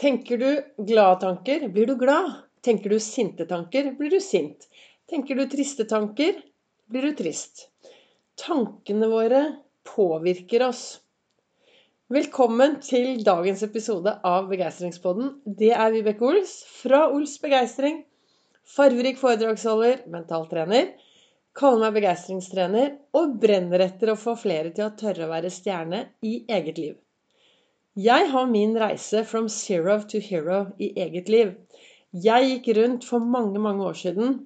Tenker du glade tanker, blir du glad. Tenker du sinte tanker, blir du sint. Tenker du triste tanker, blir du trist. Tankene våre påvirker oss. Velkommen til dagens episode av Begeistringspodden. Det er Vibeke Ols fra Ols Begeistring. Farverik foredragsholder, mentaltrener. Kaller meg begeistringstrener og brenner etter å få flere til å tørre å være stjerne i eget liv. Jeg har min reise from zero to hero i eget liv. Jeg gikk rundt for mange, mange år siden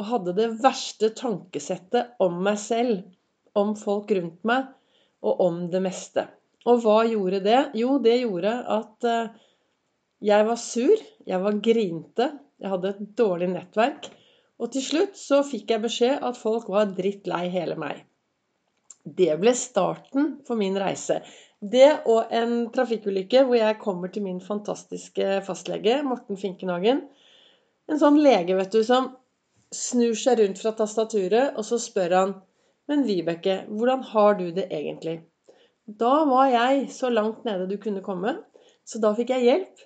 og hadde det verste tankesettet om meg selv, om folk rundt meg og om det meste. Og hva gjorde det? Jo, det gjorde at eh, jeg var sur, jeg var grinte, jeg hadde et dårlig nettverk. Og til slutt så fikk jeg beskjed at folk var drittlei hele meg. Det ble starten for min reise. Det og en trafikkulykke hvor jeg kommer til min fantastiske fastlege, Morten Finkenhagen. En sånn lege, vet du, som snur seg rundt fra tastaturet, og så spør han Men Vibeke, hvordan har du det egentlig? Da var jeg så langt nede du kunne komme, så da fikk jeg hjelp.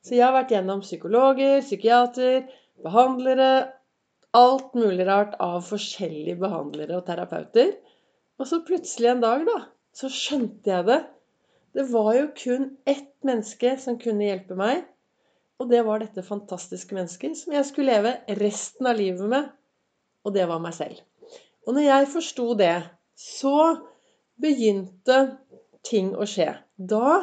Så jeg har vært gjennom psykologer, psykiater, behandlere, alt mulig rart av forskjellige behandlere og terapeuter. Og så plutselig en dag, da, så skjønte jeg det. Det var jo kun ett menneske som kunne hjelpe meg. Og det var dette fantastiske mennesket som jeg skulle leve resten av livet med. Og det var meg selv. Og når jeg forsto det, så begynte ting å skje. Da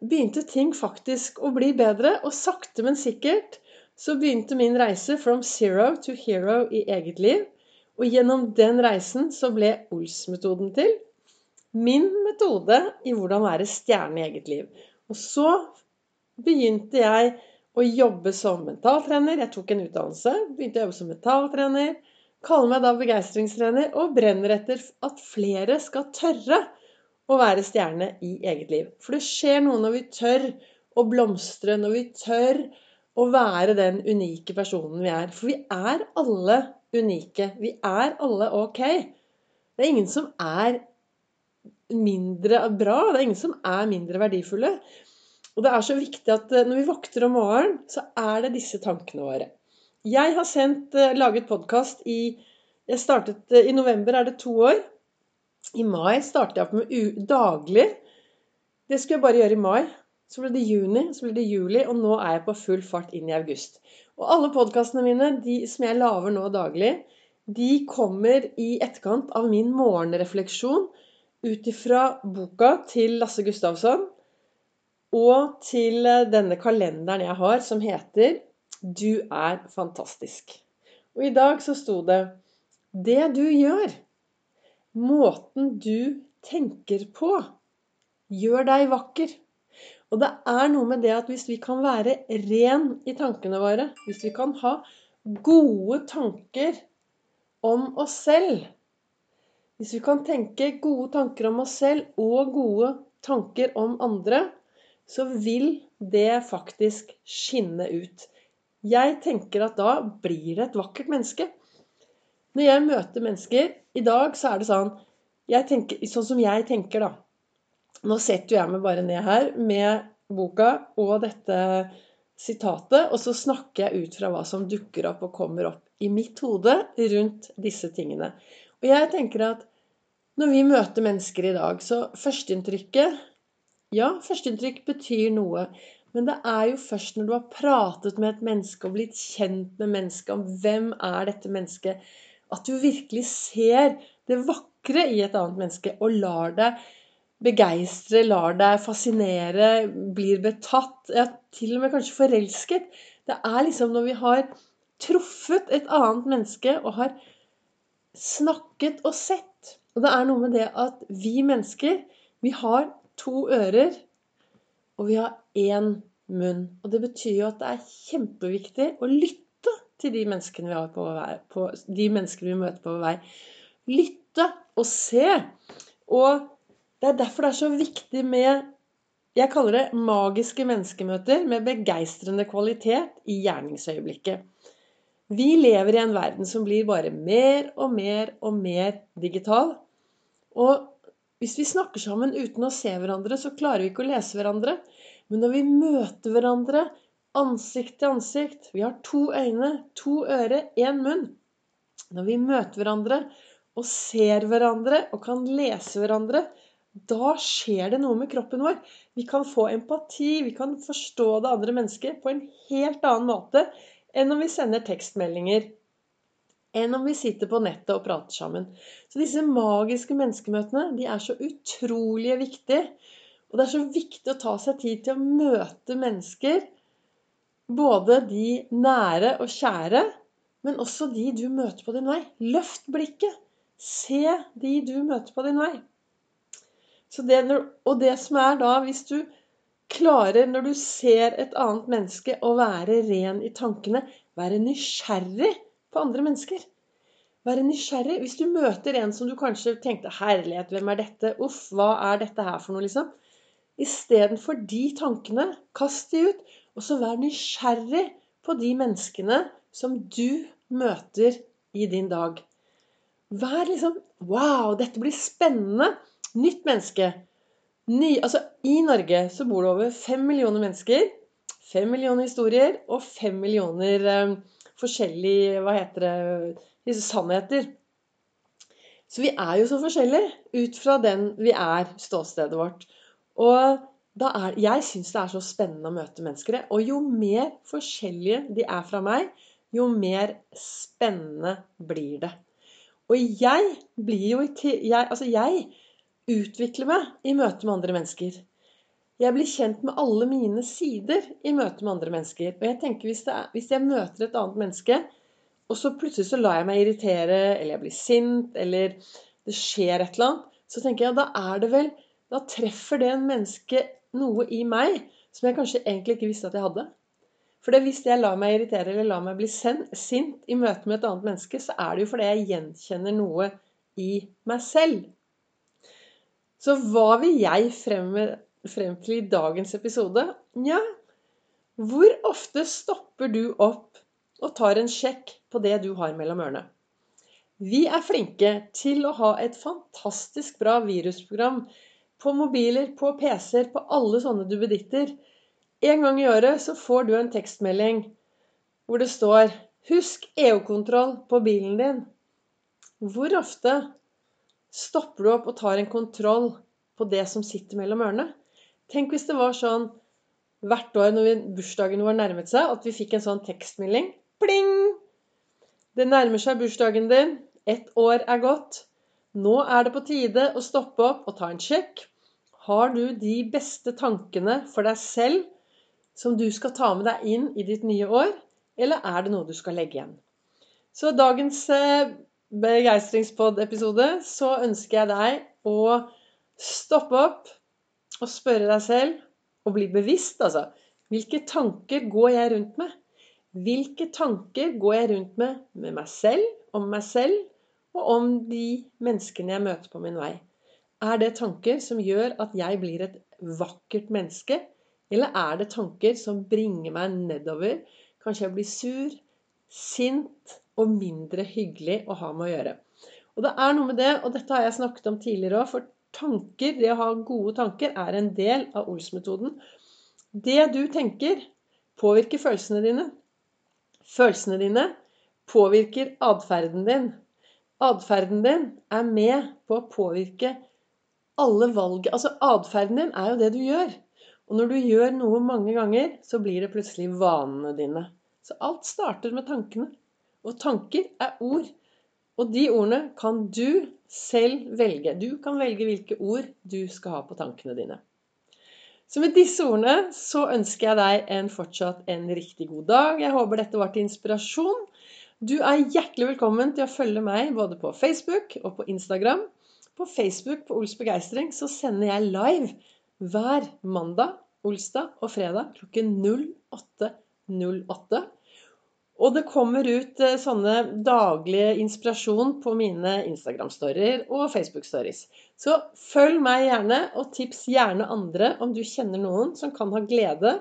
begynte ting faktisk å bli bedre, og sakte, men sikkert så begynte min reise from zero to hero i eget liv. Og gjennom den reisen så ble Ols-metoden til min metode i hvordan være stjerne i eget liv. Og så begynte jeg å jobbe som mentaltrener. Jeg tok en utdannelse. Begynte å jobbe som mentaltrener. Kaller meg da begeistringstrener og brenner etter at flere skal tørre å være stjerne i eget liv. For det skjer noe når vi tør å blomstre, når vi tør å være den unike personen vi er. For vi er alle unike. Vi er alle ok. Det er ingen som er mindre bra. Det er ingen som er mindre verdifulle. Og det er så viktig at eh, når vi våkner om morgenen, så er det disse tankene våre. Jeg har sendt, eh, laget podkast i Jeg startet eh, I november er det to år. I mai startet jeg opp med daglig. Det skulle jeg bare gjøre i mai. Så ble det juni, så ble det juli, og nå er jeg på full fart inn i august. Og alle podkastene mine de som jeg lager nå daglig, de kommer i etterkant av min morgenrefleksjon ut ifra boka til Lasse Gustavsson og til eh, denne kalenderen jeg har, som heter 'Du er fantastisk'. Og i dag så sto det 'Det du gjør, måten du tenker på, gjør deg vakker'. Og det er noe med det at hvis vi kan være ren i tankene våre, hvis vi kan ha gode tanker om oss selv Hvis vi kan tenke gode tanker om oss selv og gode tanker om andre, så vil det faktisk skinne ut. Jeg tenker at da blir det et vakkert menneske. Når jeg møter mennesker I dag så er det sånn, tenker, sånn som jeg tenker, da. Nå setter jeg meg bare ned her med boka og dette sitatet, og så snakker jeg ut fra hva som dukker opp og kommer opp i mitt hode rundt disse tingene. Og jeg tenker at når vi møter mennesker i dag, så førsteinntrykket Ja, førsteinntrykk betyr noe. Men det er jo først når du har pratet med et menneske og blitt kjent med mennesket, om hvem er dette mennesket, at du virkelig ser det vakre i et annet menneske og lar deg begeistre, lar deg fascinere, blir betatt, ja, til og med kanskje forelsket. Det er liksom når vi har truffet et annet menneske og har snakket og sett. Og det er noe med det at vi mennesker, vi har to ører, og vi har én munn. Og det betyr jo at det er kjempeviktig å lytte til de menneskene vi, har på vei, på, de menneskene vi møter på vei. Lytte og se. Og det er derfor det er så viktig med jeg kaller det magiske menneskemøter med begeistrende kvalitet i gjerningsøyeblikket. Vi lever i en verden som blir bare mer og mer og mer digital. Og hvis vi snakker sammen uten å se hverandre, så klarer vi ikke å lese hverandre. Men når vi møter hverandre ansikt til ansikt Vi har to øyne, to ører, én munn. Når vi møter hverandre og ser hverandre og kan lese hverandre, da skjer det noe med kroppen vår. Vi kan få empati, vi kan forstå det andre mennesket på en helt annen måte enn om vi sender tekstmeldinger. Enn om vi sitter på nettet og prater sammen. Så disse magiske menneskemøtene de er så utrolig viktige. Og det er så viktig å ta seg tid til å møte mennesker. Både de nære og kjære, men også de du møter på din vei. Løft blikket. Se de du møter på din vei. Det, og det som er da, hvis du klarer, når du ser et annet menneske, å være ren i tankene, være nysgjerrig på andre mennesker. Være nysgjerrig. Hvis du møter en som du kanskje tenkte 'Herlighet, hvem er dette? Uff, hva er dette her for noe?' liksom. Istedenfor de tankene, kast de ut. Og så vær nysgjerrig på de menneskene som du møter i din dag. Vær liksom Wow, dette blir spennende! Nytt menneske. Ny, altså, I Norge så bor det over fem millioner mennesker. Fem millioner historier og fem millioner eh, forskjellige Hva heter det sannheter. Så vi er jo så forskjellige ut fra den vi er, ståstedet vårt. Og er, jeg syns det er så spennende å møte mennesker. Og jo mer forskjellige de er fra meg, jo mer spennende blir det. Og jeg blir jo jeg, Altså, jeg utvikle meg i møte med andre mennesker. Jeg blir kjent med alle mine sider i møte med andre mennesker. Og jeg tenker hvis, er, hvis, jeg møter et annet menneske, og så plutselig så lar jeg meg irritere, eller jeg blir sint, eller det skjer et eller annet, så tenker jeg da er det vel Da treffer det en menneske noe i meg som jeg kanskje egentlig ikke visste at jeg hadde. For hvis jeg lar meg irritere eller lar meg bli sint i møte med et annet menneske, så er det jo fordi jeg gjenkjenner noe i meg selv. Så hva vil jeg frem, frem til i dagens episode? Nja, hvor ofte stopper du opp og tar en sjekk på det du har mellom ørene? Vi er flinke til å ha et fantastisk bra virusprogram på mobiler, på PC-er, på alle sånne duppeditter. En gang i året så får du en tekstmelding hvor det står 'Husk EU-kontroll på bilen din'. Hvor ofte stopper du opp og tar en kontroll på det som sitter mellom ørene. Tenk hvis det var sånn hvert år når bursdagen vår nærmet seg, at vi fikk en sånn tekstmelding. Pling! Det nærmer seg bursdagen din. Ett år er gått. Nå er det på tide å stoppe opp og ta en sjekk. Har du de beste tankene for deg selv som du skal ta med deg inn i ditt nye år, eller er det noe du skal legge igjen? Så dagens eh, begeistringspod-episode så ønsker jeg deg å stoppe opp og spørre deg selv, og bli bevisst, altså. Hvilke tanker går jeg rundt med? Hvilke tanker går jeg rundt med med meg selv, om meg selv, og om de menneskene jeg møter på min vei? Er det tanker som gjør at jeg blir et vakkert menneske? Eller er det tanker som bringer meg nedover? Kanskje jeg blir sur, sint, og mindre hyggelig å ha med å gjøre. Og det er noe med det, og dette har jeg snakket om tidligere òg, for tanker, det å ha gode tanker, er en del av Ols-metoden. Det du tenker, påvirker følelsene dine. Følelsene dine påvirker atferden din. Atferden din er med på å påvirke alle valg Altså atferden din er jo det du gjør. Og når du gjør noe mange ganger, så blir det plutselig vanene dine. Så alt starter med tankene. Og tanker er ord. Og de ordene kan du selv velge. Du kan velge hvilke ord du skal ha på tankene dine. Så med disse ordene så ønsker jeg deg en fortsatt en riktig god dag. Jeg håper dette var til inspirasjon. Du er hjertelig velkommen til å følge meg både på Facebook og på Instagram. På Facebook på Ols begeistring så sender jeg live hver mandag, olsdag og fredag klokken 08.08. Og det kommer ut eh, sånne daglige inspirasjon på mine Instagram-storyer og Facebook-stories. Så følg meg gjerne, og tips gjerne andre om du kjenner noen som kan ha glede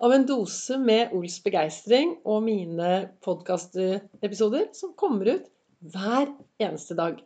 av en dose med Ols begeistring og mine podkastepisoder som kommer ut hver eneste dag.